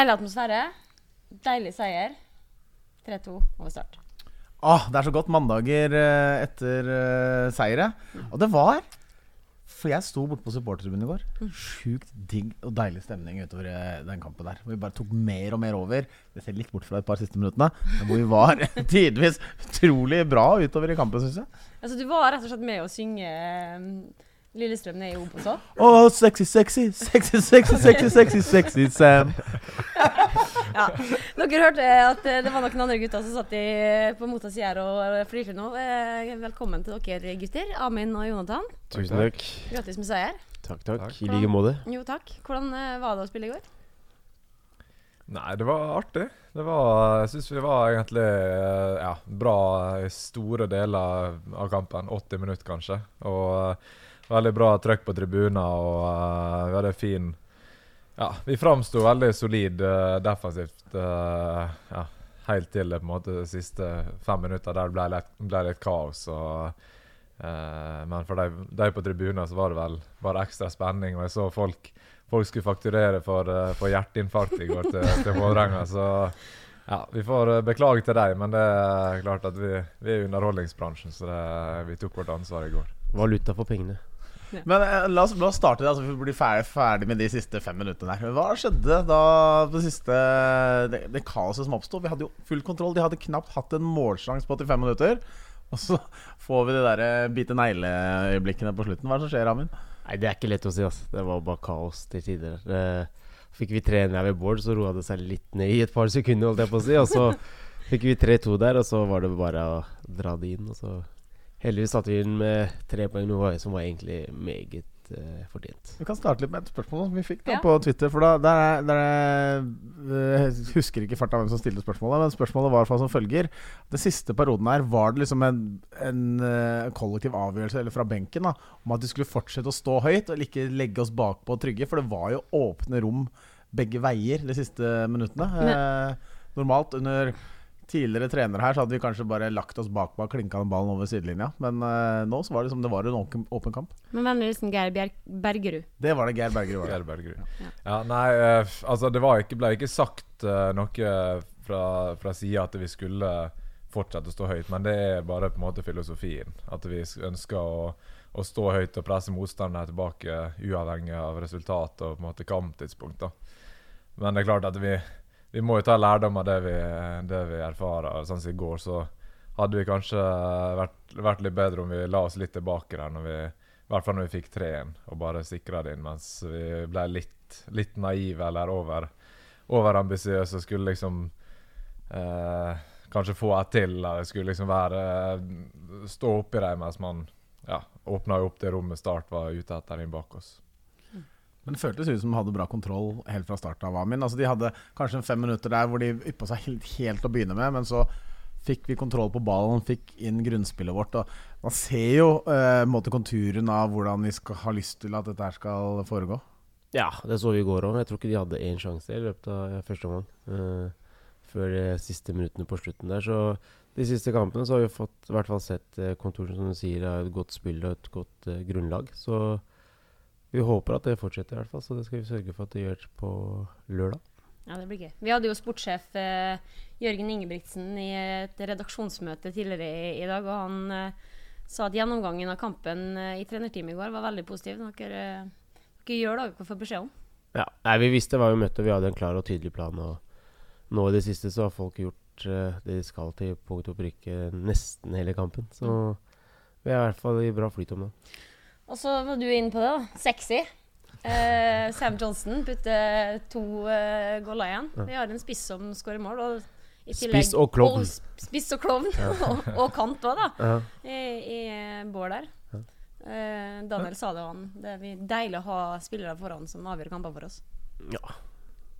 Deilig atmosfære. Deilig seier. 3-2 over start. Åh, det er så godt mandager eh, etter uh, seiere. Og det var For jeg sto borte på supportertribunen i går. Sjukt digg og deilig stemning utover eh, den kampen der. Hvor vi bare tok mer og mer over. Det ser litt bort fra et par siste minuttene. Men hvor vi var tidvis utrolig bra utover i kampen, syns jeg. Altså, du var rett og slett med å synge eh, Lillestrøm ned i Obos òg. Oh, sexy, sexy, sexy, sexy, sexy, sexy, sexy Sam. Ja. Dere hørte at eh, det var noen andre gutter som satt i, på motsatt side her og flirte nå. Eh, Velkommen til dere gutter. Amin og Jonathan. Tusen takk. Grattis med seier. Takk, takk. Takk. I like måte. Jo, takk. Hvordan eh, var det å spille i går? Nei, det var artig. Det var, jeg syns vi var egentlig eh, ja, bra i store deler av kampen. 80 minutter, kanskje. Og eh, veldig bra trøkk på tribunen, og uh, vi hadde fin Ja, vi framsto veldig solid uh, defensivt Uh, ja, helt til det på en måte de siste fem minutter der det ble litt, ble litt kaos. og men for de, de på tribunen så var det vel bare ekstra spenning. Og jeg så folk folk skulle fakturere for, for hjerteinfarkt i går til, til Vålerenga. Så ja, vi får beklage til deg, men det er klart at vi, vi er i underholdningsbransjen, så det, vi tok vårt ansvar i går. Valuta for pengene. Men eh, la oss, la oss starte altså, vi blir ferdig, ferdig med de siste fem minuttene her Hva skjedde da det siste Det, det kaoset som oppsto? Vi hadde jo full kontroll. De hadde knapt hatt en målsjanse på 85 minutter. Og så får vi de der bite negle-øyeblikkene på slutten. Hva er det som skjer, Amin? Nei, det er ikke lett å si, altså. Det var bare kaos til tider. Eh, fikk vi 3-1 ved Bård, så roa det seg litt ned i et par sekunder, holdt jeg på å si. Og så fikk vi 3-2 der, og så var det bare å dra det inn. Og så heldigvis satte vi inn med tre poeng, noe som var egentlig meget uh, fortjent. Vi kan starte litt med et spørsmål som vi fikk da Ja. på Twitter. For da der er, der er, Jeg husker ikke farta hvem som stilte spørsmålet, men spørsmålet var som følger. Den siste perioden her, var det liksom en, en eh, kollektiv avgjørelse eller fra benken da om at de skulle fortsette å stå høyt og ikke legge oss bakpå og trygge? For det var jo åpne rom begge veier de siste minuttene. Eh, normalt under tidligere trenere her så hadde vi kanskje bare lagt oss bakpå og klinka den ballen over sidelinja. Men uh, nå så var det som det var en åpen, åpen kamp. Men hvem er liksom Geir Bjer Bergerud. Det var det Geir Bergerud var. Geir Bergerud. Ja, nei, uh, altså det var ikke, ble ikke sagt uh, noe fra, fra sida at vi skulle fortsette å stå høyt, men det er bare på en måte filosofien. At vi ønsker å, å stå høyt og presse motstanderne tilbake, uavhengig av resultat og på en måte kamptidspunkt. da. Men det er klart at vi, vi må jo ta lærdom av det vi, det vi erfarer. Sånn som i går, så hadde vi kanskje vært, vært litt bedre om vi la oss litt tilbake der når vi i hvert fall når vi fikk 3-1 og bare sikra det inn, mens vi ble litt, litt naive eller over, overambisiøse skulle liksom eh, kanskje få et til. Eller skulle liksom være Stå oppi dem mens man ja, åpna opp det rommet Start var ute etter inn bak oss. Men det føltes ut som de hadde bra kontroll helt fra starten av Amin. Altså, de hadde kanskje fem minutter der hvor de yppa seg helt, helt å begynne med, men så fikk vi kontroll på ballen, fikk inn grunnspillet vårt. Og man ser jo eh, konturen av hvordan vi skal ha lyst til at dette her skal foregå. Ja, det så vi i går òg. Jeg tror ikke de hadde én sjanse i løpet av første omgang. eh, før de siste minuttene på slutten der. Så de siste kampene så har vi fått i hvert fall sett eh, kontoren som du sier, av et godt spill og et godt eh, grunnlag. Så vi håper at det fortsetter, i hvert fall. Så det skal vi sørge for at det gjør på lørdag. Ja, det blir gøy. Vi hadde jo sportssjef eh, Jørgen Ingebrigtsen i et redaksjonsmøte tidligere i, i dag, og han eh, sa at gjennomgangen av kampen eh, i trenerteamet i går var veldig positiv. Dere, eh, dere gjør det dere får beskjed om. Ja, nei, Vi visste hva vi møtte, vi hadde en klar og tydelig plan. Og nå i det siste så har folk gjort eh, det de skal til punkt og prikke nesten hele kampen. Så vi er i hvert fall i bra flyt om det. Og så var du inne på det, da. Sexy. Eh, Sam Johnson putter to uh, goller igjen. Vi har en spiss som skårer mål. Og i tillegg, Spiss og klovn. Og spiss og klovn. og, og kant òg, da. Ja. I, i eh, Bård der. Eh, Daniel sa det, han. Det er deilig å ha spillere foran som avgjør kamper for oss. Ja.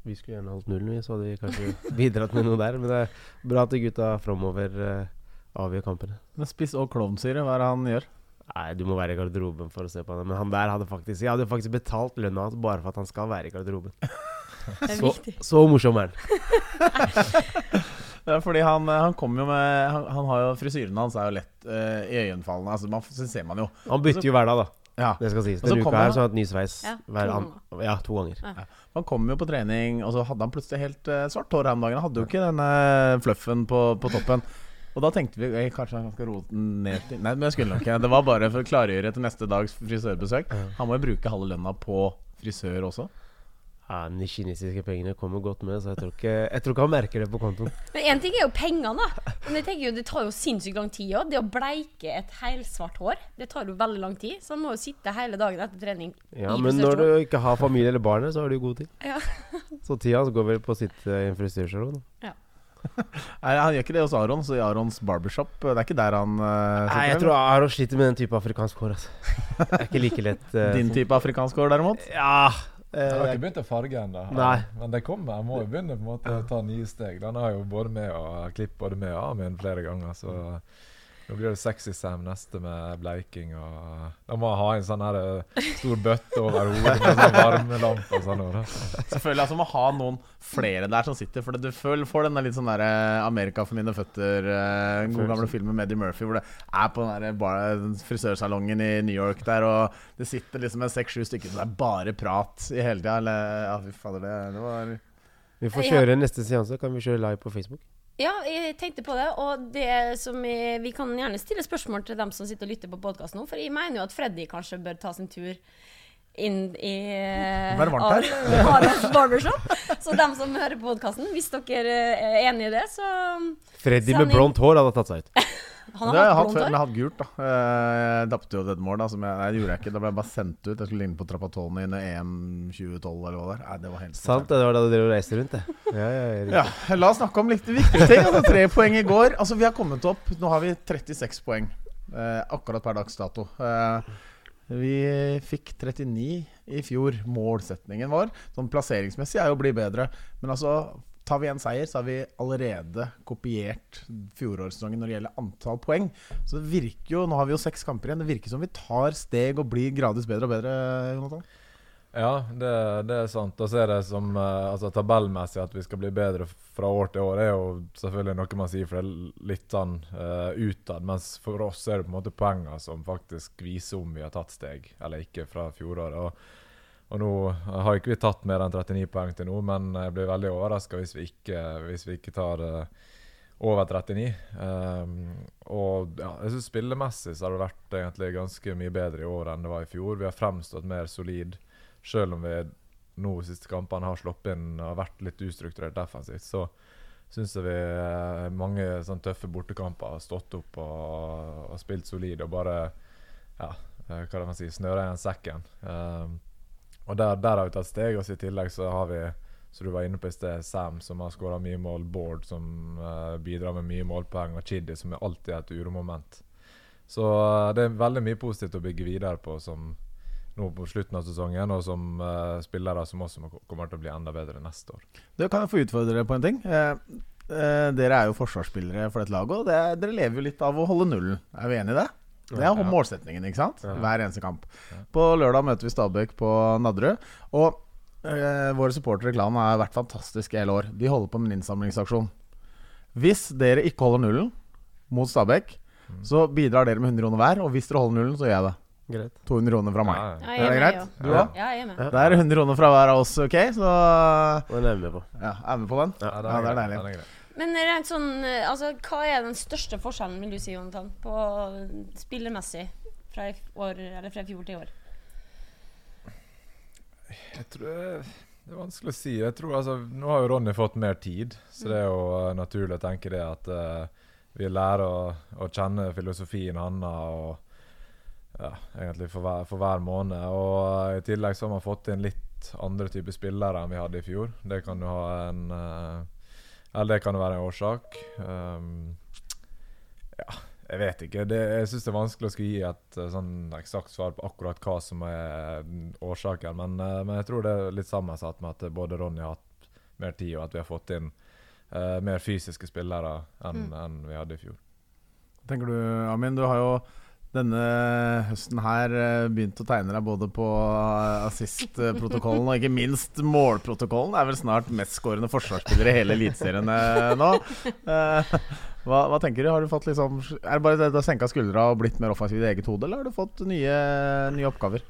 Vi skulle gjerne holdt nullen, vi, så hadde vi kanskje bidratt med noe der. Men det er bra at de gutta framover uh, avgjør kampene. Men spiss og klovn, sier du. Hva er det han gjør? Nei, du må være i garderoben for å se på han. Men han der hadde faktisk Jeg hadde faktisk betalt lønna hans bare for at han skal være i garderoben. Er Så, så morsom er han. Ja, fordi han, han kommer jo med han, han har jo Frisyren hans er jo lett uh, iøynefallende. Altså, man, så ser man jo Han bytter jo hver dag, da. Ja. Det skal sies. Denne kom uka her så har han hatt ny sveis Ja, hver to an ja, to ganger. Han kom jo på trening, og så hadde han plutselig helt uh, svart hår her om dagen. Han hadde jo ikke denne fluffen på, på toppen. Og da tenkte vi jeg, kanskje han skal rote den ned til Nei, men jeg skulle nok ikke. Det var bare for å klargjøre til neste dags frisørbesøk. Han må jo bruke halve lønna på frisør også. Ja, De kinesiske pengene kommer godt med, så jeg tror ikke, jeg tror ikke han merker det på kontoen. Men én ting er jo pengene, da. Men jeg tenker jo, det tar jo sinnssykt lang tid òg. Det å bleike et helsvart hår, det tar jo veldig lang tid. Så han må jo sitte hele dagen etter trening. Ja, Men når du ikke har familie eller barn, så har du jo god tid. Ja. Så tida går vel på å sitte i en frisørsalong. da. Nei, Han gjør ikke det hos Aron, så i Arons barbershop Det er ikke der han uh, Nei, jeg tror Aron sliter med den type afrikansk hår. Altså. Det er ikke like lett. Uh, Din type afrikansk hår, derimot? Ja. Jeg har eh, ikke begynt å farge ennå. Men det kommer. Jeg må jo begynne på en måte å ta nye steg. Den har jo både med og klippe både med og Amund flere ganger. Så nå blir det sexy Sam neste med bleiking. Og da må jeg ha en sånn her eh, stor bøtte over hodet med sånn varmelampe og sånn. Selvfølgelig altså må ha noen flere der som sitter. For du føler, får den der litt sånn der eh, 'Amerika for mine føtter', eh, den gode gamle filmen med Eddie Murphy, hvor det er på den der bar- frisørsalongen i New York der, og det sitter liksom en seks-sju stykker, som det er bare prat i hele tida. Ja, fy fader, det, det var Vi får Ja. kjøre neste seanse. Kan vi kjøre live på Facebook? Ja, jeg tenkte på det. Og det som jeg, vi kan gjerne stille spørsmål til dem som sitter og lytter på podkast nå. For jeg mener jo at Freddy kanskje bør ta sin tur inn i er det varmt her. Arons barbershop. Så dem som hører på podkasten, hvis dere er enig i det, så Freddy med blondt hår hadde tatt seg ut. Han Det har har jeg hatt før, men jeg har hatt gult, da. Eh, Jeg tapte jo et mål, da. Som jeg, nei, det gjorde jeg ikke. Da ble jeg bare sendt ut. Jeg skulle ligne på Trapattoni i EM 2012 eller hva det var. Nei, det var helt Sant, det var da du drev og reiste rundt, det. Ja, ja, Erik. Ja, La oss snakke om litt viktige ting. Altså, tre poeng i går. Altså, Vi har kommet opp Nå har vi 36 poeng. Eh, akkurat per dags dato. Eh, vi fikk 39 i fjor. Målsetningen vår sånn plasseringsmessig er jo å bli bedre. Men altså tar vi en seier, så har vi allerede kopiert fjorårssesongen når det gjelder antall poeng. Så det virker jo Nå har vi jo seks kamper igjen. Det virker som vi tar steg og blir gradvis bedre og bedre. Jonathan Ja, det, det er sant. Og så er det som eh, altså tabellmessig at vi skal bli bedre fra år til år, er jo selvfølgelig noe man sier for det er litt sånn uh, utad. Mens for oss er det på en måte poengene som faktisk viser om vi har tatt steg eller ikke fra fjoråret. Og, og nå har ikke vi tatt mer enn 39 poeng til nå, men jeg blir veldig overraska hvis, hvis vi ikke tar eh, over 39. Um, og ja, jeg synes spillemessig så har det vært egentlig ganske mye bedre i år enn det var i fjor. Vi har fremstått mer solid, selv om vi nå de siste kampene har sluppet inn og vært litt ustrukturert defensivt. Så syns jeg vi eh, mange sånn tøffe bortekamper har stått opp og, og spilt solid og bare ja, eh, hva kan man si, snøra igjen sekken. Um, og der, der har vi tatt steg. Og i tillegg så har vi så du var inne på i sted, Sam som har skåra mye mål, Bård som uh, bidrar med mye målpoeng, og Chidi som er alltid et uromoment. Så uh, det er veldig mye positivt å bygge videre på som nå på slutten av sesongen, og som uh, spillere som også kommer til å bli enda bedre neste år. Du, kan jeg få utfordre dere på en ting? Dere er jo forsvarsspillere for dette laget, og det, dere lever jo litt av å holde nullen. Er vi enige i det? Det er målsetningen, ikke sant? Hver eneste kamp. På lørdag møter vi Stabæk på Nadderud. Og eh, våre supportere i klanen har vært fantastiske i hele år. De holder på med en innsamlingsaksjon. Hvis dere ikke holder nullen mot Stabæk, Mm. så bidrar dere med 100 kroner hver. Og hvis dere holder nullen, så gjør jeg det. Greit. 200 kroner fra meg. Ja, Ja, Er det med, greit? Du òg? Ja, jeg er med. Ja. Det er 100 kroner fra hver av oss, OK? Så Den er vi med på. ja, er vi på den? Ja, Ja, det er deilig Ja, det er grei. Men rent sånn, eh, altså, hva er den største forskjellen, vil du si, Jonathan, på spillermessig fra i år, fra fjor til i år? Jeg tror Det er vanskelig å si. Jeg tror altså, Nå har jo Ronny fått mer tid, så det er jo uh, naturlig å tenke det at uh, vi lærer å, å kjenne filosofien hans ja, egentlig for hver, for hver måned. Og I tillegg så har man fått inn litt andre typer spillere enn vi hadde i fjor. Det kan jo ha en eh, Eller det kan jo være en årsak. Um, ja, jeg vet ikke. Det, jeg syns det er vanskelig å skulle gi et eh, sånn eksakt svar på akkurat hva som er mm, årsaken. Men, eh, men jeg tror det er litt sammensatt med at både Ronny har hatt mer tid, og at vi har fått inn uh, mer fysiske spillere enn Mm. enn vi hadde i fjor. Tenker du, Amin, du har jo denne høsten her eh, begynt å tegne deg både på eh, assist-protokollen og ikke minst målprotokollen. Er vel snart mestskårende forsvarsspiller i hele Eliteserien eh, nå. Hva, hva tenker du? Har du fått liksom Er det bare det du har senka skuldra og blitt mer offensiv i eget hode, eller har du fått nye, nye oppgaver?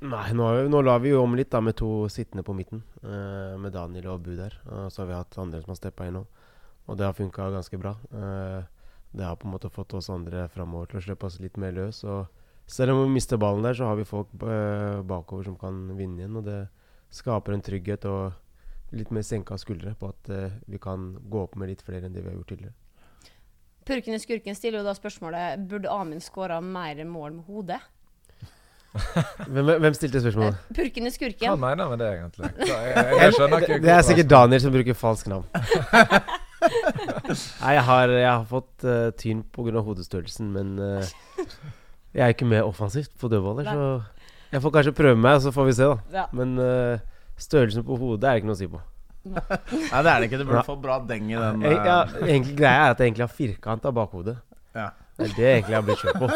Nei, nå, nå la vi jo om litt da med to sittende på midten. eh, med Daniel og Bu der. Og så har vi hatt andre som har steppa inn nå. Og det har funka ganske bra. Eh, det har på en måte fått oss andre framover til å slippe oss litt mer løs. Og selv om vi mister ballen der, så har vi folk eh, bakover som kan vinne igjen. Og det skaper en trygghet og litt mer senka skuldre på at eh, vi kan gå opp med litt flere enn det vi har gjort tidligere. Purken i skurken stiller jo da spørsmålet Burde Amund skåra mer mål med hodet. Hvem, hvem stilte spørsmålet? Eh, Purken i skurken. Hva mener han med det, egentlig? Jeg, jeg, jeg skjønner ikke Det er sikkert Daniel som bruker falsk navn. Nei, jeg har, jeg har fått uh, tyn pga. hodestørrelsen, men uh, jeg er ikke mer offensivt på dødballer, så jeg får kanskje prøve meg, så får vi se, da. Ja. Men uh, størrelsen på hodet er det ikke noe å si på. Nei, det er det ikke. Du burde Ja. få bra deng i den. Jeg, ja, egentlig Greia er at jeg egentlig har firkanta bakhodet. Ja. Det er det jeg egentlig har blitt kjørt på.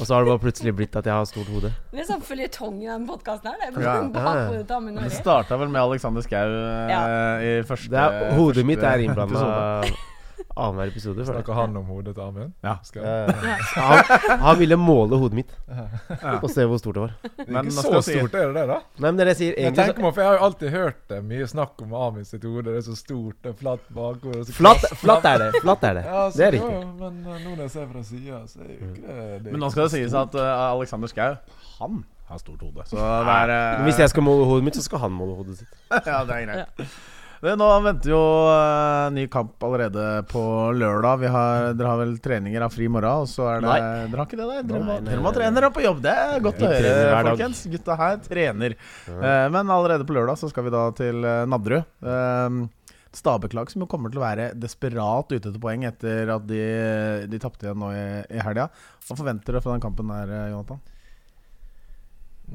Og så har det bare plutselig blitt at jeg har stort hode. Det er sånn føljetong i den podkasten her. Det ja. Ja. Det starta vel med Alexander Schou ja. i første Det er, hodet mitt er første innblanda. Annenhver episode. Snakker han om hodet til Amund? Ja. Skal jeg- Eh, han, han ville måle hodet mitt Ja. og se hvor stort det var. Det er ikke så stort, er det det, da? Nei, men det jeg sier. Egentlig jeg, meg, for jeg har jo alltid hørt det mye snakk om Amund sitt hode. Det er så stort, det er flatt bakover og så så flatt, flatt er det. Flatt er det. Ja, så, Det er riktig. men uh, nå når jeg ser fra sida, så er jo ikke det, det Men nå skal det sies at uh, Alexander Schou, han har stort hode. Så det er uh, hvis jeg skal måle hodet mitt, så skal han måle hodet sitt. Ja, det er greit. Det, nå venter jo uh, ny kamp allerede på lørdag. Vi har, dere har vel treninger av fri morgen, og så er det Nei. Dere har ikke det, der? Dere, må, dere må trene dere på jobb. Det er godt å høre, folkens. Gutta her trener. Uh, men allerede på lørdag så skal vi da til uh, Nadderud. Uh, Stabæk-lag som jo kommer til å være desperat ute etter poeng etter at de, de tapte igjen nå i, i helga. Hva forventer dere fra den kampen der, eh, Jonathan?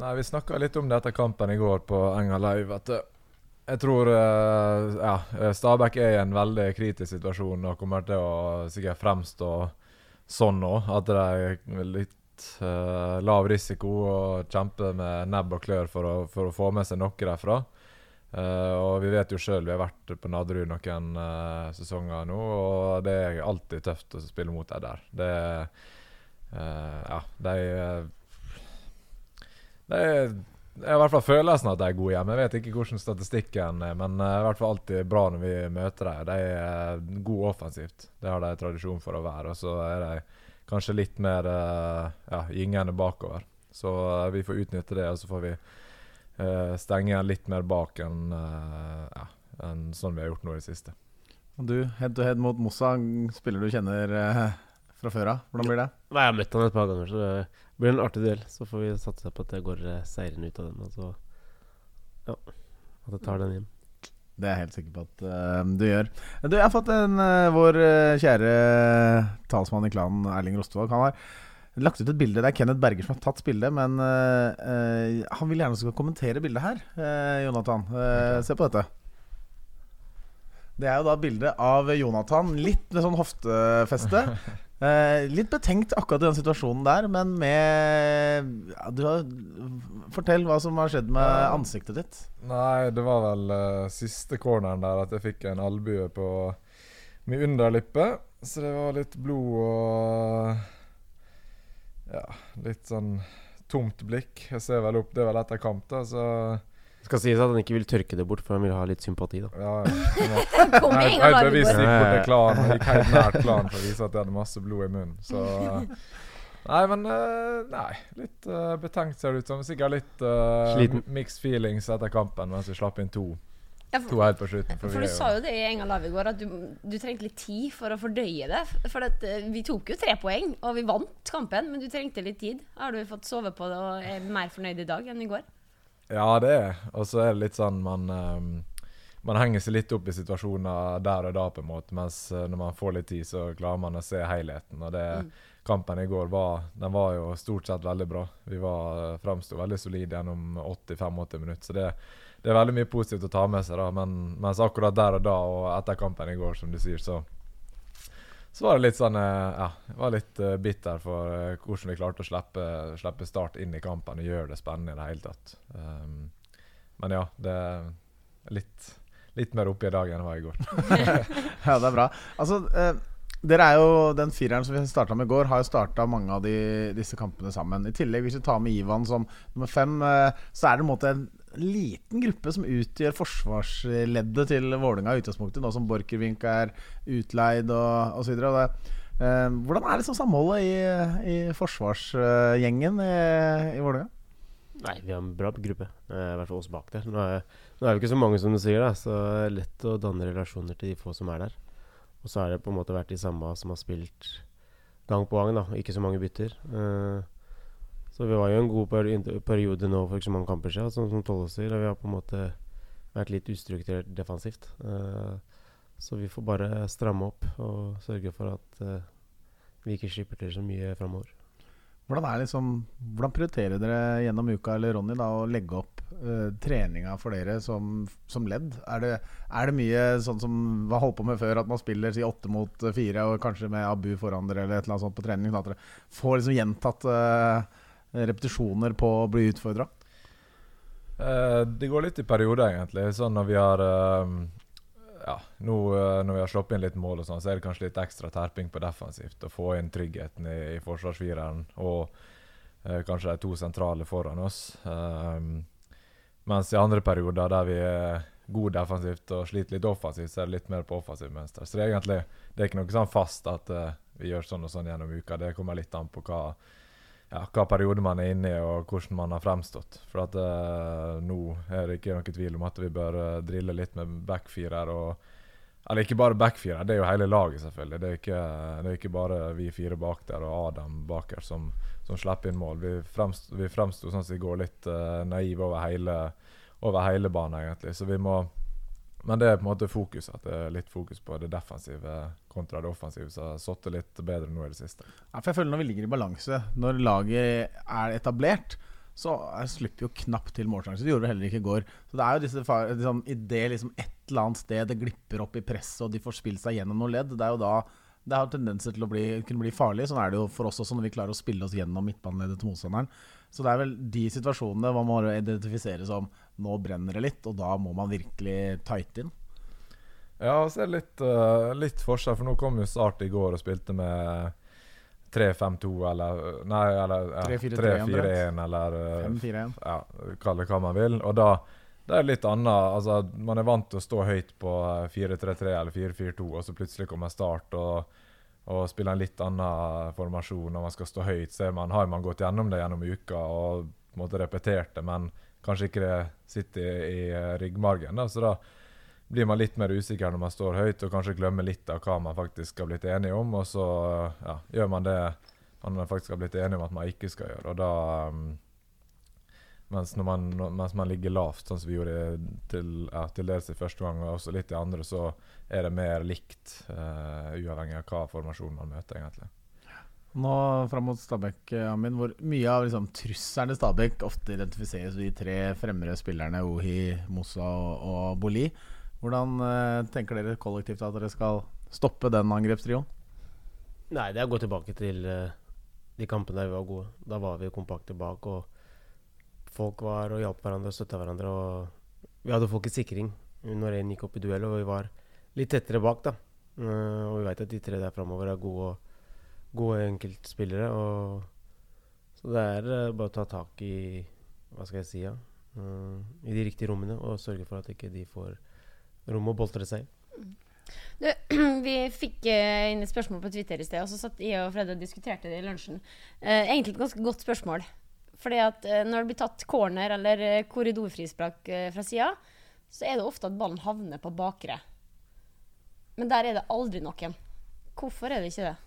Nei, vi snakka litt om det etter kampen i går på Enga Live. At eh, jeg tror eh, ja, eh, Stabæk er i en veldig kritisk situasjon og kommer til å sikkert fremstå sånn nå. At det er litt uh, lav risiko og kjempe med nebb og klør for å, for å få med seg noe derfra. Uh, og vi vet jo sjøl, vi har vært på Nadderud noen uh, sesonger nå, og det er alltid tøft å spille mot dem der. Det er Ja, de eh, det har i hvert fall følelsen at de er gode hjemme. Jeg vet ikke hvordan statistikken er, men det er i hvert fall alltid bra når vi møter dem. De er gode offensivt. Det har de tradisjon for å være. Og så er de kanskje litt mer eh, ja, gyngende bakover. Så eh, vi får utnytte det, og så får vi uh, stenge igjen litt mer bak enn uh, ja, en sånn vi har gjort nå i det siste. Og du, head to head mot Mossa, spiller du kjenner uh, fra før av. Hvordan blir det? Nei, jeg har møtt han et par ganger, så det blir en artig duell. Så får vi satse på at jeg går eh, seirende ut av den. Og så ja, at jeg tar den hjem. Det er jeg helt sikker på at uh, du gjør. Du, jeg har fått en uh, Vår uh, kjære talsmann i klanen, Erling Rostevåg, han har lagt ut et bilde. Det er Kenneth Berger som har tatt bildet, men han vil gjerne skal kommentere bildet her, Jonathan. Se på dette. Det er jo da bildet av Jonathan, litt med sånn hoftefeste. Eh, litt betenkt akkurat i den situasjonen der, men med ja, du har, Fortell hva som har skjedd med ansiktet ditt. Nei, det var vel uh, siste corneren der at jeg fikk en albue på min underlippe. Så det var litt blod og Ja, litt sånn tomt blikk. Jeg ser vel opp, det er vel etter kamp, da, så skal sies at han ikke vil tørke det bort, for han vil ha litt sympati. da ja. jeg må- Kom igjen, da, Viggo. gikk bort til klanen gikk helt nært klanen for å vise at jeg hadde masse blod i munnen. Så Nei, men eh, Nei. Litt uh, betenkt ser det ut som. Sikkert litt uh, mixed feelings etter kampen mens vi slapp inn to. Ja, for- To helt på slutten. For for du sa jo det i Enga Live i går, at du, du trengte litt tid for å fordøye det. For at, eh, vi tok jo tre poeng, og vi vant kampen, men du trengte litt tid. Har du fått sove på det og er mer fornøyd i dag enn i går? Ja, det er Og så er det litt sånn man um, Man henger seg litt opp i situasjoner der og da, på en måte. Mens eh, når man får litt tid, så klarer man å se helheten. Og det kampen i går var Den var jo stort sett veldig bra. Vi var framsto veldig solide gjennom 80-85 minutter. Så det, det er veldig mye positivt å ta med seg. da Men mens akkurat der og da og etter kampen i går, som du sier, så så var det litt sånn eh, Ja, var litt eh, bitter for eh, hvordan vi klarte å slippe, slippe Start inn i kampen og gjøre det spennende i det hele tatt. Um, men ja, det er litt, litt mer oppe i dag enn det var i går. Ja, det er bra. Altså, eh, Dere er jo Den fireren som vi starta med i går, har jo starta mange av de, disse kampene sammen. I tillegg, hvis vi tar med Ivan som nummer fem, eh, så er det en måte en liten gruppe som utgjør forsvarsleddet til Vålerenga i utgangspunktet, nå som Borchgrevink er utleid og osv. Eh, hvordan er liksom samholdet i, i forsvarsgjengen i, i Vålerenga? Nei, vi har en bra gruppe. Eh, I hvert fall oss bak der. Nå er, nå er vi ikke så mange som du sier, da, så det er lett å danne relasjoner til de få som er der. Og så har det på en måte vært de samme som har spilt gang på gang, da. Ikke så mange bytter. Eh, så vi var jo en god peri periode nå for ikke så mange kamper siden, som, som Tolle sier. Og vi har på en måte vært litt ustrukturert defensivt. Eh, så vi får bare stramme opp og sørge for at eh, vi ikke slipper til så mye framover. Hvordan, liksom, hvordan prioriterer dere gjennom uka eller Ronny da, å legge opp uh, treninga for dere som, som ledd? Er det, er det, mye sånn som vi holdt på med før, at man spiller si åtte mot fire og kanskje med Abu foran dere eller et eller annet sånt på trening? At dere får liksom gjentatt uh, repetisjoner på å bli utfordra? Uh, det går litt i perioder, egentlig. Sånn når vi har ja, nå når vi har sluppet inn litt mål, og sånn, så er det kanskje litt ekstra terping på defensivt. Å få inn tryggheten i, i forsvarsfireren og eh, kanskje de to sentrale foran oss. Mens i andre perioder der vi er gode defensivt og sliter litt offensivt, så er det litt mer på offensivt mønster. Så det er egentlig det er ikke noe sånn fast at uh, vi gjør sånn og sånn gjennom uka. Det kommer litt an på hva ja, hva periode man er inne i, og hvordan man har fremstått. For at uh, nå er det ikke noen tvil om at vi bør uh, drille litt med backfirer. Eller ikke bare backfirer, det er jo hele laget, selvfølgelig. Det er ikke, det er ikke bare vi fire bak der og Adam bak her som, som slipper inn mål. Vi, fremst, fremsto sånn som vi går litt uh, naive over hele, over hele banen, egentlig. Så vi må men det er på en måte fokus, at det er litt fokus på det defensive kontra det offensive. Så har sittet litt bedre nå i det siste. Ja, for jeg føler Når vi ligger i balanse, når laget er etablert, så slipper jo knapt til målsjanser. Det gjorde vi heller ikke i går. Så det er jo disse liksom, Idet liksom et eller annet sted det glipper opp i presset, og de får spilt seg gjennom noe ledd, det er jo da det har tendenser til å bli, kunne bli farlig. Sånn er det jo for oss også når vi klarer å spille oss gjennom midtbaneleddet til motstanderen. Så det er vel de situasjonene man må identifisere som nå brenner det litt, og da må man virkelig tighte inn. Ja, og så er det litt, uh, litt forskjell, for nå kom jo Start i går og spilte med 3-5-2 eller Nei, eller ja, 3-4-1 eller 5-4-1. Ja, kall det hva man vil. Og da det er litt annet. Altså, man er vant til å stå høyt på 4-3-3 eller 4-4-2, og så plutselig kommer Start og og spille en litt annen formasjon når man skal stå høyt. Så man, har man gått gjennom det gjennom uka og måte, repetert det, men kanskje ikke det sitter i, i eh, ryggmargen. Da. Så da blir man litt mer usikker når man står høyt, og kanskje glemmer litt av hva man faktisk har blitt enige om. Og så ja, gjør man det man faktisk har blitt enige om at man ikke skal gjøre. Og da um, mens, man, mens, man, ligger lavt, sånn som vi gjorde til, ja, til dels i første gang, og også litt i andre, så er det mer likt, uh, uavhengig av hva formasjon man møter, egentlig. Nå fram mot Stabæk, Amin, hvor mye av liksom, trusselen i Stabæk ofte identifiseres ved de tre fremre spillerne Ohi, Mosa og, og Boli. Hvordan uh, tenker dere kollektivt at dere skal stoppe den angrepstrioen? Nei, det er å gå tilbake til uh, de kampene der vi var gode. Da var vi kompakte bak. og folk var og hjalp hverandre og støtta hverandre. Og vi hadde folk i sikring når en gikk opp i duell, og vi var litt tettere bak, da. Uh, og vi veit at de tre der framover er gode, gode enkeltspillere. Så det er bare å ta tak i Hva skal jeg si, ja. I de riktige rommene, og sørge for at ikke de får rom å boltre seg du, vi fikk inn et spørsmål på Twitter i sted, og så satt jeg og Fred og diskuterte det i lunsjen. egentlig et ganske godt spørsmål. Fordi at eh, når det blir tatt corner eller eh, korridorfrispark eh, fra sida, så er det ofte at ballen havner på bakre. Men der er det aldri noen. Hvorfor er det ikke det?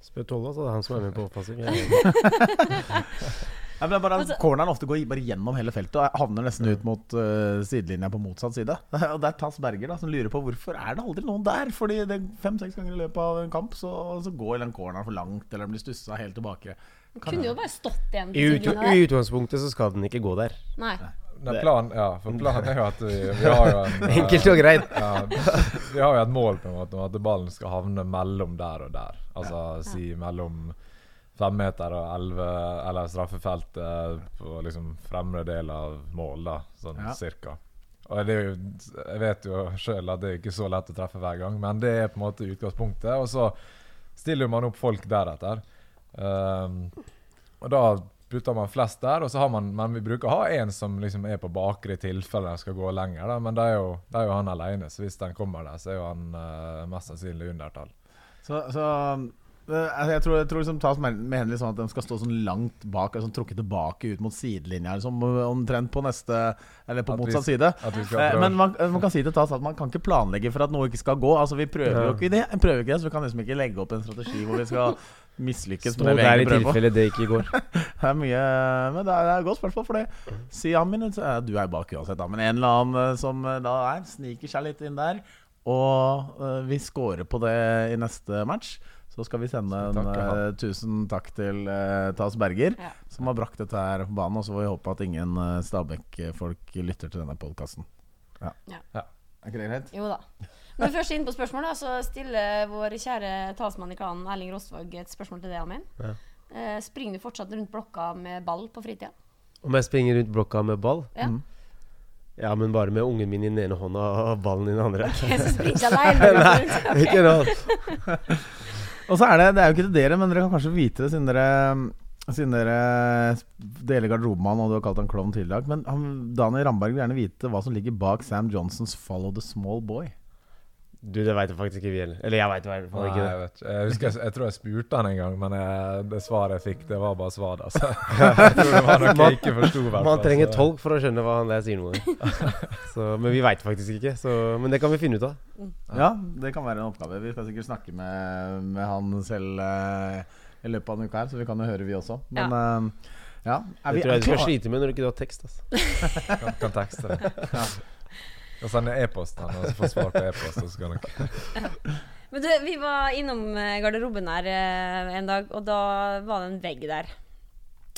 Spør Tolle, så det er han som er med på offensiv. Ja, men bare, altså, Corneren ofte går bare gjennom hele feltet og havner nesten ut mot uh, sidelinja på motsatt side. Og Der tas Berger, da, som lurer på hvorfor er det aldri noen der. Fordi fem-seks ganger i løpet av en kamp så, så går den corneren for langt, eller den blir stussa helt tilbake. Kan kunne jo bare stått igjen. I, ut, I utgangspunktet så skal den ikke gå der. Nei. Nei, plan, ja, for planen er jo at vi, vi har jo en Enkelt og greit. Ja, vi har jo et mål på en måte om at ballen skal havne mellom der og der. Altså ja. si mellom femmeter og elleve Eller straffefeltet på liksom fremre del av mål, da, sånn ja. cirka. Og det er jo, jeg vet jo sjøl at det er ikke så lett å treffe hver gang, men det er på en måte utgangspunktet. Og så stiller man opp folk deretter. Um, og da putter man flest der, og så har man, men vi bruker å ha en som liksom er på bakre i tilfelle den skal gå lenger. Da. Men det er, jo, det er jo han alene, så hvis den kommer der, så er jo han uh, mest sannsynlig undertall. Så, så eh, jeg tror, jeg tror liksom tas med med sånn at de skal stå sånn langt bak, sånn trukket tilbake ut mot sidelinja, liksom, omtrent på neste Eller på At motsatt side. Eh. Men man, man kan si til Tas at man kan ikke planlegge for at noe ikke skal gå. Altså Vi prøver jo ikke det, prøver ikke det så vi kan liksom ikke legge opp en strategi hvor vi skal mislykkes Stå der i tilfelle det ikke går. Det er mye Men det er, et godt spørsmål, for det Si Amin, er- du er jo bak uansett, da. Men en eller annen eh, som eh, da er, sniker seg litt inn der. Og eh, vi scorer på det i neste match. Så skal vi sende en Tusen takk, eh, tusen takk til uh, Tas Berger, Ja. som har brakt dette her på banen. Og så får vi håpe at ingen uh, Stabæk-folk lytter til denne podkasten. Ja. Ja. Ja. Er ikke det greit? Jo da. Vi først inn på spørsmål, da, så stiller vår kjære talsmann i klanen Erling Rostvåg et spørsmål til deg, Amin. Ja. Uh, springer du fortsatt rundt blokka med ball på fritida? Om jeg springer rundt blokka med ball? Ja. Mm. Ja, men bare med ungen min i den ene hånda og ballen i den andre. Jeg så springer rundt. Ikke noe. Og så er det, det er jo ikke til dere, men dere kan kanskje vite det siden dere siden dere deler garderobe med han, og du har kalt han klovn tidligere. Men han, Daniel Ramberg vil gjerne vite hva som ligger bak Sam Johnsons 'Follow the Small Boy'. Du, det veit jeg faktisk ikke vi heller. Eller jeg veit i hvert fall ikke jeg, vet ikke. jeg husker jeg, jeg tror jeg spurte han en gang, men jeg, det svaret jeg fikk, det var bare svar. Altså. Jeg tror det var noe jeg ikke forsto. Man trenger så- tolk for å skjønne hva han der sier noe. Så, men vi veit faktisk ikke. Så, men det kan vi finne ut av. Ja, det kan være en oppgave. Vi skal sikkert snakke med, med han selv uh, i løpet av en uke her, så vi kan jo høre, vi også. Men ja. Er Det tror jeg du skal slite med når du ikke har tekst. Altså. Kan, kan tekste det. Og sende e-post han, og så få svar på e-post. og så kan dere- Men du, vi var innom eh, garderoben her eh, en dag, og da var det en vegg der.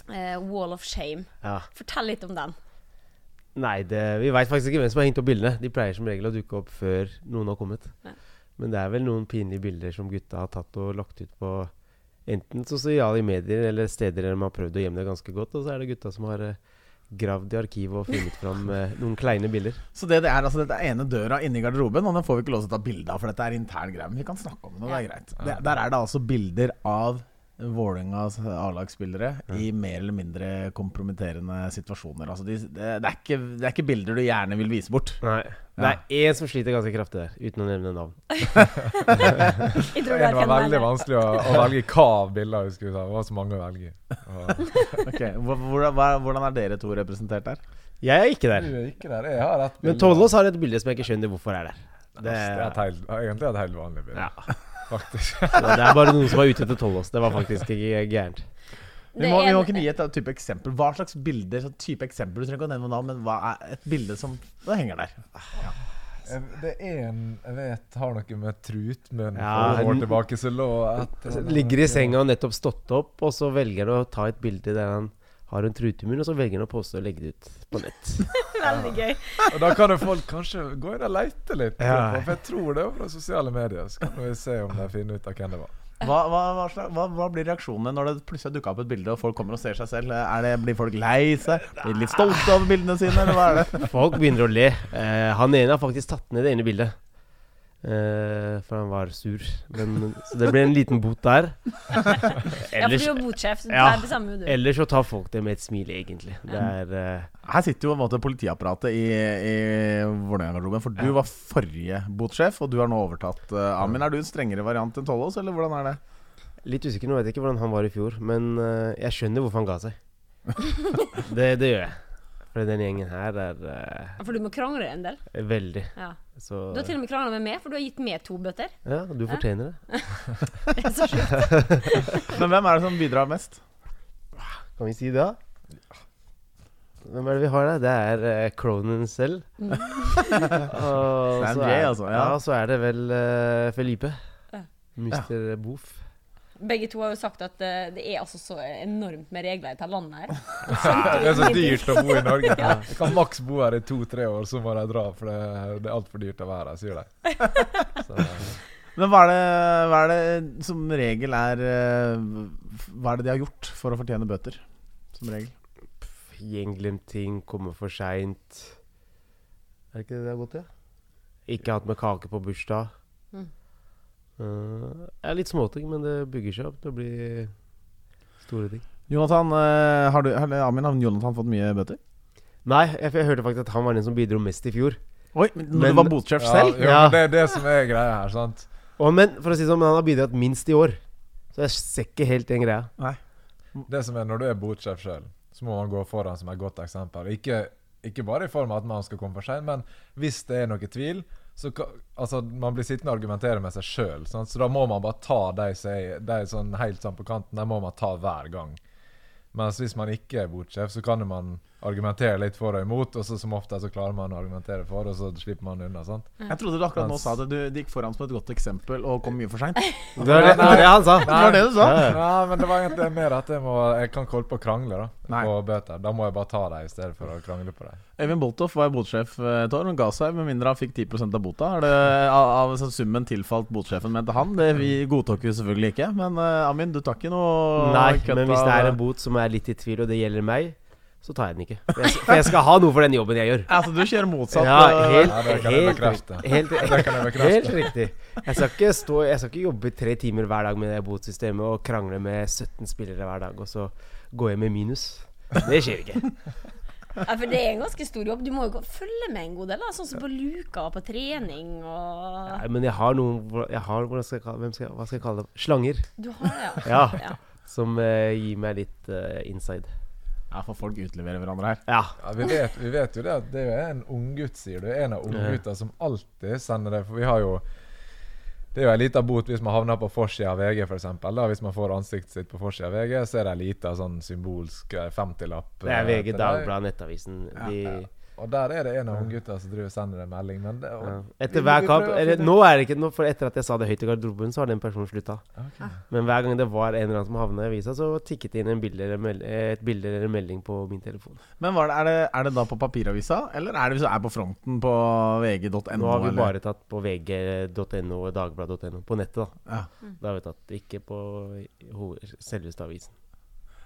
Eh, Wall of shame. Ja. Fortell litt om den. Nei, det, vi veit faktisk ikke hvem som har hengt opp bildene. De pleier som regel å dukke opp før noen har kommet. Ja. Men det er vel noen pinlige bilder som gutta har tatt og lagt ut på enten sosiale medier eller steder der de har prøvd å gjemme det ganske godt. Og så er det gutta som har eh, gravd i arkivet og funnet fram eh, noen kleine bilder. Så det, det er altså dette er ene døra inne i garderoben, og den får vi ikke lov til å ta bilde av, for dette er intern greie. Men vi kan snakke om det, det er greit. Det, der er det altså bilder av Vålerengas A-lagsspillere i mer eller mindre kompromitterende situasjoner. Altså de, det, det, er ikke, det er ikke bilder du gjerne vil vise bort. Nei. Det er én som sliter ganske kraftig der, uten å nevne navn. Jeg tror Det var veldig vanskelig å, å velge hva av bilder vi skulle ta. Det var så mange å velge. okay. Hvordan, er dere to representert der? Jeg er ikke der. er ikke der. Jeg har et. Men Tollås har et bilde som jeg ikke skjønner hvorfor er der. Det er et helt, egentlig et helt vanlig bilde. Ja. Faktisk. Det er bare noen som var ute etter Tollås. Det var faktisk ikke gærent. Vi Det må, vi må kunne gi et type eksempel. Hva slags bilder type eksempel, Du trenger ikke å nevne navn, men hva er et bilde som henger der? Ja. Det er en Jeg vet har noe med trutmunn Ja, for år tilbake som lå et Ligger i senga og nettopp stått opp, og så velger han å ta et bilde der han har en trutemunn, og så velger han å poste og legge det ut på nett. Veldig gøy. Og da kan jo folk kanskje gå inn og lete litt. Ja. For jeg tror det er fra sosiale medier. Så kan vi se om de finner ut av hvem det var. Hva, hva, hva, hva, blir reaksjonene når det plutselig dukker opp et bilde, og folk kommer og ser seg selv? Det, blir folk lei seg? Blir de litt stolte over bildene sine, eller hva er det? Folk begynner å le. Eh, han ene har faktisk tatt ned det ene bildet. Eh, for han var sur. Men, så det ble en liten bot der. Ja, for Ellers, du er botsjef, Ja. det bestemmer du. ellers så tar folk det med et smil, egentlig. Det er uh, Her sitter jo en måte politiapparatet i, i Vålerenga-garderoben, for du var forrige botsjef, og du har nå overtatt. Uh, Amin, er du en strengere variant enn Tollås, eller hvordan er det? litt usikker. Nå vet jeg ikke hvordan han var i fjor, men eh, jeg skjønner hvorfor han ga seg. det, det gjør jeg. For den gjengen her er uh, For du må krangle en del. veldig. Ja. Så Du har til og med krangla med meg, for du har gitt meg to bøter. Ja, du fortjener det. Det er så sjukt. Men hvem er det som bidrar mest? Kan vi si det, da? Hvem er det vi har der? Det er uh, Cronin selv. Og så er- altså, ja. Ja, så er det vel uh, Felipe. Ja. Mr. Boof. Begge to har jo sagt at uh, det er altså så enormt med regler i dette landet her. Det er så dyrt å bo i Norge. Jeg kan maks bo her i to-tre år, så må de dra. For det, det er altfor dyrt å være her, sier de. Men hva er, det, hva er det som regel er eh, Hva er det de har gjort for å fortjene bøter? Som regel. Gjenglemting, komme for seint. Er det ikke det det har gått til? Ikke hatt med kake på bursdag. Mm. Uh, er litt småting, men det bygger seg opp til å bli store ting. Jonathan, eh, har du, har Amin, har Jonathan fått mye bøter? Nei, jeg, jeg hørte faktisk at han var den som bidro mest i fjor. Oi, men Men- du var botsjef Ja, selv? jo, Ja. men det er det som er greia her, sant? Og, men for å si sånn, men han har bidratt minst i år. Så jeg ser ikke helt den greia. Det som er Når du er botsjef sjøl, så må man gå foran som et godt eksempel. Ikke, ikke bare i form av at man skal komme for seint, men hvis det er noe tvil så altså, Man blir sittende og argumentere med seg sjøl, så da må man bare ta de er de sånn helt sånn på kanten. De må man ta hver gang. Mens hvis man ikke er botsjef, så kan man argumentere litt for og imot, og så som ofte så klarer man å argumentere for, og så slipper man unna. sant? Jeg trodde du akkurat nå sa at du, gikk foran som et godt eksempel og kom mye for seint. Det var det, det, det han sa. Det var det du sa? Ja, men det var egentlig mer at jeg, må, jeg kan ikke holde på å krangle da Nei. på bøter. Da må jeg bare ta dem i stedet for å krangle på dem. Eivind Boltoff var botsjef eh, et år. Han ga seg med mindre han fikk 10% av bota. Er det av, av sånn summen tilfalt botsjefen, mente han? Det vi godtok vi selvfølgelig ikke. Men uh, Amin, du tar ikke noe Nei, men hvis det er en bot som er litt i tvil, og det gjelder meg, så tar jeg den ikke. For jeg, for jeg skal ha noe for den jobben jeg gjør. Altså, du kjører motsatt. Ja, eh, helt, Ja, det kan jeg helt, helt, bekrefte. helt riktig. Jeg skal, ikke stå, jeg skal ikke jobbe tre timer hver dag med det botsystemet og krangle med 17 spillere hver dag, og så gå hjem med minus. Det skjer ikke. Ja, for det er en ganske stor jobb. Du må jo følge med en god del. Da. Sånn som på luka og på trening og Nei, men jeg har noen jeg har, skal jeg kalle, hvem skal, Hva skal jeg kalle det? Slanger. Du har det, Ja. ja. Som uh, gir meg litt uh, inside. Ja, for folk utleverer hverandre her. Ja. Ja, vi, vet, vi vet jo det at det er en unggutt, sier du. En av unggutta som alltid sender det. For vi har jo Det er jo ei lita bot hvis man havner på forsida av VG, f.eks. Hvis man får ansiktet sitt på forsida av VG, så er det ei lita sånn symbolsk femtilapp. Det er eh, VG. Dagbladet, Nettavisen. De, Og der er det en av unggutta som driver og sender en melding. Men det, og, ja. Etter hver kamp eller, Nå er det ikke noe, for etter at jeg sa det høyt i garderoben, så har den personen slutta. Okay. Men hver gang det var en eller annen som havna i avisa, så tikket det inn en bilde eller meld et bilde eller en melding på min telefon. Men var det, er, det, er det da på papiravisa, eller er det hvis du er på fronten på vg.no? Nå har vi eller? bare tatt på vg.no og dagbladet.no. På nettet, da. ja. Da har vi tatt ikke på selveste avisen.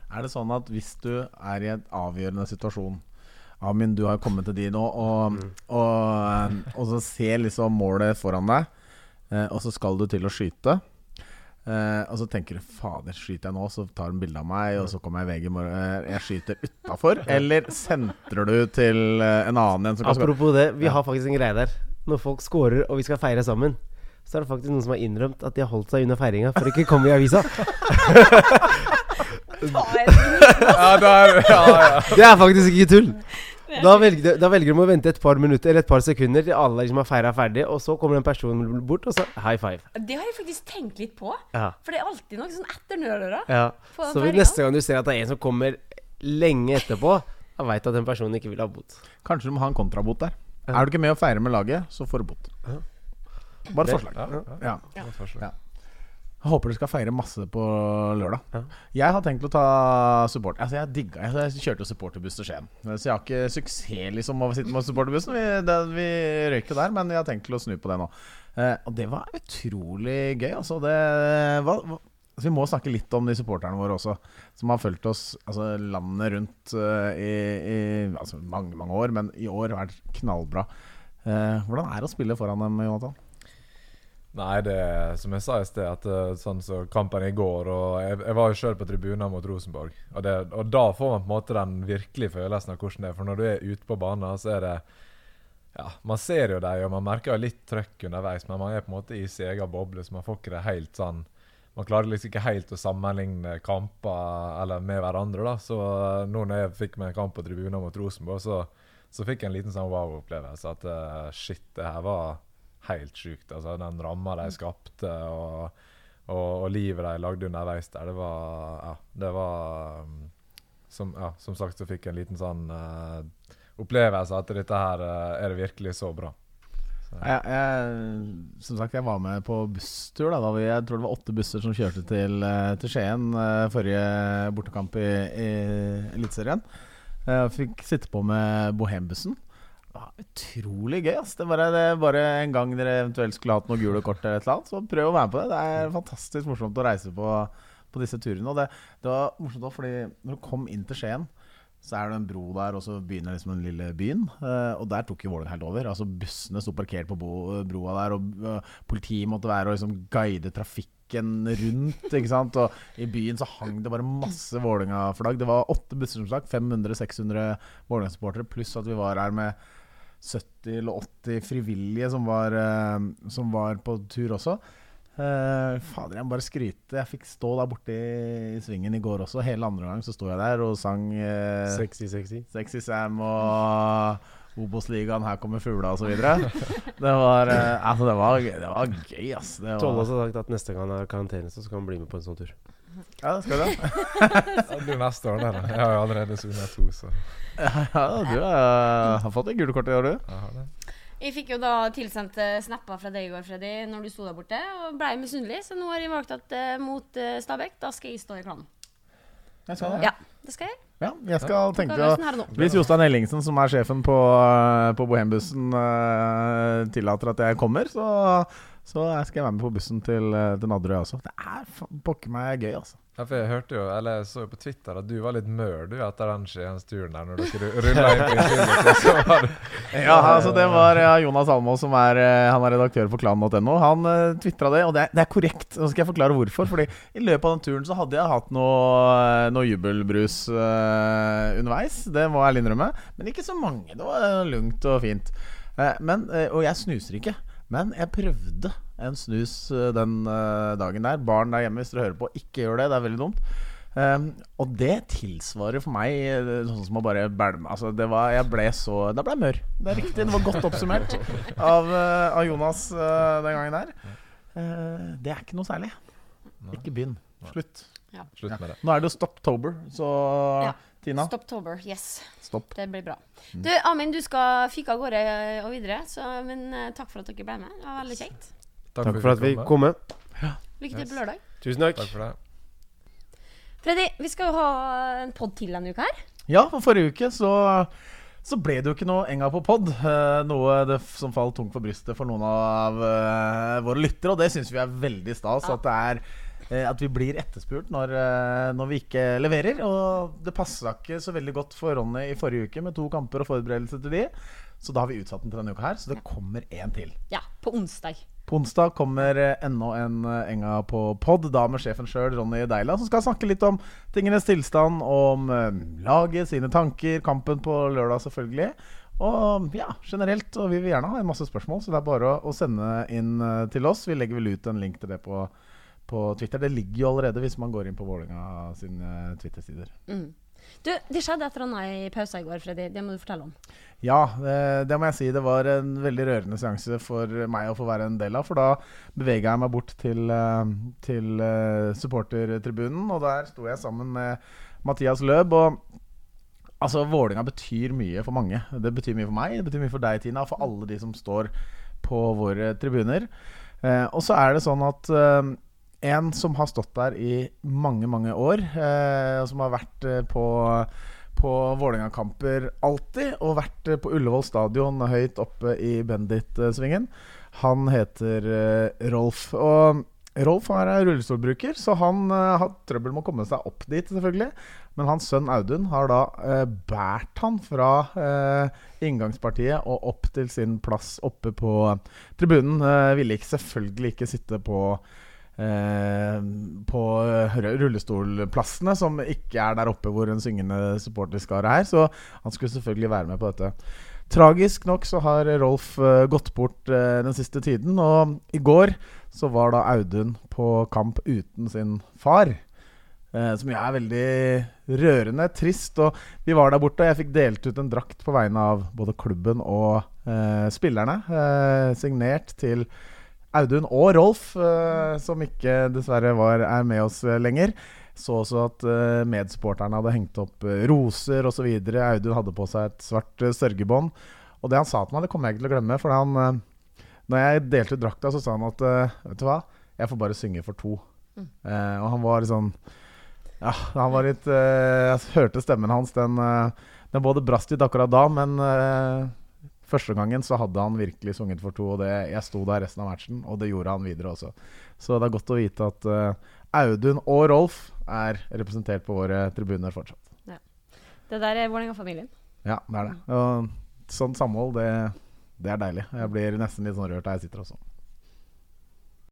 Er det sånn at hvis du er i en avgjørende situasjon Amin, du har kommet til de nå, og, Mm. og, og så ser liksom målet foran deg, eh, og så skal du til å skyte. Uh, og så tenker du 'fader, skyter jeg nå?' Så tar hun bilde av meg, og så kommer jeg i VG i morgen. Eh, jeg skyter utafor. Eller sentrer du til en annen en? Apropos det, vi har faktisk en greie der. Når folk scorer og vi skal feire sammen, så er det faktisk noen som har innrømt at de har holdt seg unna feiringa for ikke å komme i avisa. Ja, der, ja, ja. Det er faktisk ikke tull. Da velger, da velger de å vente et par minutter eller et par sekunder til alle liksom har feira ferdig, og så kommer en person bort, og så high five. Det har jeg faktisk tenkt litt på. Ja. For det er alltid noe sånn nødøra ja. Så neste gang du ser at det er en som kommer lenge etterpå, da veit du at den personen ikke vil ha bot. Kanskje du må ha en kontrabot der. Ja. Er du ikke med å feire med laget, så får du bot. Ja. Bare et forslag. Ja, ja. Ja. Godt forslag. Ja. Jeg håper du skal feire masse på lørdag. Ja. Jeg har tenkt å ta support. Altså Jeg digga Jeg, jeg kjørte supporterbuss til Skien. Så jeg har ikke suksess liksom av å sitte med supporterbussen. Vi, det, vi røyk jo der, men jeg har tenkt å snu på det nå. Eh, og det var utrolig gøy. Altså det var, var altså Vi må snakke litt om de supporterne våre også, som har fulgt oss altså, landet rundt uh, i, i altså, mange, mange år, men i år har vært knallbra. Eh, hvordan er det å spille foran dem, Jonathan? Nei, det er som jeg sa i sted, at eh, sånn som kampen i går og Jeg, jeg var jo sjøl på tribunen mot Rosenborg, og, det, og da får man på en måte den virkelige følelsen av hvordan det er. For når du er ute på banen, så er det Ja, man ser jo dem, og man merker jo litt trøkk underveis, men man er på en måte i sin egen boble, så man får ikke det helt sånn Man klarer liksom ikke helt å sammenligne kamper eller med hverandre, da. Så eh, nå når jeg fikk meg en kamp på tribunen mot Rosenborg, så, så fikk jeg en liten sånn wow-opplevelse. At eh, shit, det her var helt sjukt. Altså, den ramma de skapte, og, og, og livet de lagde underveis der, det var Ja, det var um, som, ja, som sagt så fikk jeg en liten sånn uh, opplevelse at dette her uh, er det virkelig så bra. Så, Jeg, jeg, som sagt, jeg var med på busstur. Da, da vi, jeg tror det var åtte busser som kjørte til, eh, til Skien forrige bortekamp i, i Eliteserien. Jeg fikk sitte på med Bohembussen. Var utrolig gøy. Ass. Det er bare, det er bare en gang dere eventuelt skulle hatt noen gule kort, eller et eller annet, så prøv å være med på det. Det er fantastisk morsomt å reise på, på disse turene. Og det, det var morsomt også fordi når du kom inn til Skien, Så er det en bro der, og så begynner liksom den lille byen. Eh, og der tok jo Vålerenga helt over. Altså Bussene sto parkert på broa der, og eh, politiet måtte være og liksom guide trafikken rundt. ikke sant? Og i byen så hang det bare masse Vålerenga-flagg. Det var åtte busser som stakk, 500-600 Vålerenga-supportere, pluss at vi var her med 70 eller 80 frivillige som var, eh, som var på tur også. Uh, fader, jeg må bare skryte. Jeg fikk stå der borte i, i svingen i går også. Hele andre gang så sto jeg der og sang uh, Sexy, sexy. Sexy Sam og Obos-ligaen, her kommer fugla osv. Det var eh, Altså, det var, det var gøy, ass. Tolle har sagt at neste gang han er karantene, så skal han bli med på en sånn tur. Ja, det skal du. Det blir neste år, det. Jeg har jo allerede sunget to, så Ja, du er, har fått det gule kortet i år, du. jeg har det. Jeg fikk jo da tilsendt eh, snapper fra deg i går, Freddy, når du sto der borte, og blei misunnelig. Så nå har jeg valgt at uh, mot uh, Stabæk, da skal jeg stå i klanen. Jeg skal det. Ja, det skal jeg. Ja, jeg skal Tenk tenke. Hvis Jostein Ellingsen, som er sjefen på, eh, på Bohembussen, uh, tillater at jeg kommer, så, så skal jeg være med på bussen til, eh, til Nadderøy også. Det er pokker meg gøy, altså. Ja, for jeg hørte jo, eller jeg så jo på Twitter at du var litt mør du etter den skiensturen der, når dere rulla inn på Infinity. Ja, altså det var ja, Jonas Almås, som er, eh, han er redaktør for klan.no. Han uh, tvitra det, og det er, det er korrekt. Nå skal jeg forklare hvorfor. Fordi i løpet av den turen så hadde jeg hatt noe, eh, noe jubelbrus uh, underveis. Det må jeg innrømme. Men ikke så mange. Det var uh, lugnt og fint. Uh, men, eh, og jeg snuser ikke. Men jeg prøvde en snus eh, den eh, dagen der. Barn der hjemme, hvis dere hører på, ikke gjør det. Det er veldig dumt. Um, og det tilsvarer for meg eh, sånn som å bare bælme Altså, det var Jeg ble så Da ble jeg mør. Det er riktig. Det var godt oppsummert av, av Jonas uh, den gangen der. Uh, det er ikke noe særlig. Ikke begynn. Slutt. slutt med det. Nå er det jo Stoptober, så Ja. Tina, Stoptober, yes. stopp. Det blir bra. Mm. Du, Amin, du skal fyke av gårde og videre, så, men takk for at dere ble med. Det var veldig kjekt. Takk for at vi kom. kom med. Lykke til på lørdag. Tusen takk. Takk for det. Freddy, vi skal jo ha en pod til denne uka her. Ja, for forrige uke så så ble det jo ikke noe enga på pod. Eh, noe det som falt tungt for brystet for noen av uh, våre lyttere. Og det syns vi er veldig stas. Ja. At, det er, eh, at vi blir etterspurt når, når vi ikke leverer. Og det passa ikke så veldig godt for Ronny i forrige uke med to kamper og forberedelse til de. Så da har vi utsatt den til denne uka her. Så det kommer én til. Ja, på onsdag. På onsdag kommer eh, enda en eh, enga på pod, da med sjefen sjøl, Ronny Deila, som skal snakke litt om tingenes tilstand, om eh, laget, sine tanker, kampen på lørdag selvfølgelig. Og ja, generelt. Og vi vil gjerne ha en masse spørsmål, så det er bare å, sende inn til oss. Vi legger vel ut en link til det på, på Twitter. Det ligger jo allerede hvis man går inn på Vålerenga sine Twitter-sider. Mm. Du, det skjedde et eller annet i pausa i går, Freddy. Det må du fortelle om. Ja, det, det må jeg si. Det var en veldig rørende seanse for meg å få være en del av. For da bevega jeg meg bort til, eh, til eh, supportertribunen, og der sto jeg sammen med Mathias Løb. Og altså, Vålinga betyr mye for mange. Det betyr mye for meg, det betyr mye for deg, Tina, og for alle de som står på våre tribuner. Eh, og så er det sånn at eh, en som har stått der i mange, mange år, eh, og som har vært eh, på på Vålerenga-kamper alltid, og vært eh, på Ullevål stadion høyt oppe i Bendit-svingen. Han heter Rolf. Og Rolf er rullestolbruker, så han har trøbbel med å komme seg opp dit, selvfølgelig. Men hans sønn Audun har da eh, båret han fra eh, inngangspartiet og opp til sin plass oppe på tribunen. Eh, ville ikke selvfølgelig ikke sitte på på rullestolplassene, som ikke er der oppe hvor en syngende supporterskare er. Så han skulle selvfølgelig være med på dette. Tragisk nok så har Rolf eh, gått bort eh, den siste tiden, og i går så var da Audun på kamp uten sin far. Eh, som jo er veldig rørende, trist. Og vi var der borte, og jeg fikk delt ut en drakt på vegne av både klubben og eh, spillerne. Eh, signert til Audun og Rolf, eh, som ikke dessverre var, er med oss eh, lenger. Så også at eh, medsupporterne hadde hengt opp roser osv. Audun hadde på seg et svart sørgebånd. Og det han sa til meg, det kommer jeg ikke til å glemme. For han, når jeg delte ut drakta, så sa han at Vet du hva, jeg får bare synge for to. Eh, og han var sånn Ja, han var litt eh, Jeg hørte stemmen hans. Den, den både brast litt akkurat da, men eh, Første gangen så hadde han virkelig sunget for to, og det, jeg sto der resten av matchen, og det gjorde han videre også. Så det er godt å vite at uh, Audun og Rolf er representert på våre tribuner fortsatt. Det der er Vålerenga-familien. Ja, det er det. Og sånt samhold, det, det er deilig. Jeg blir nesten litt sånn rørt der jeg sitter også.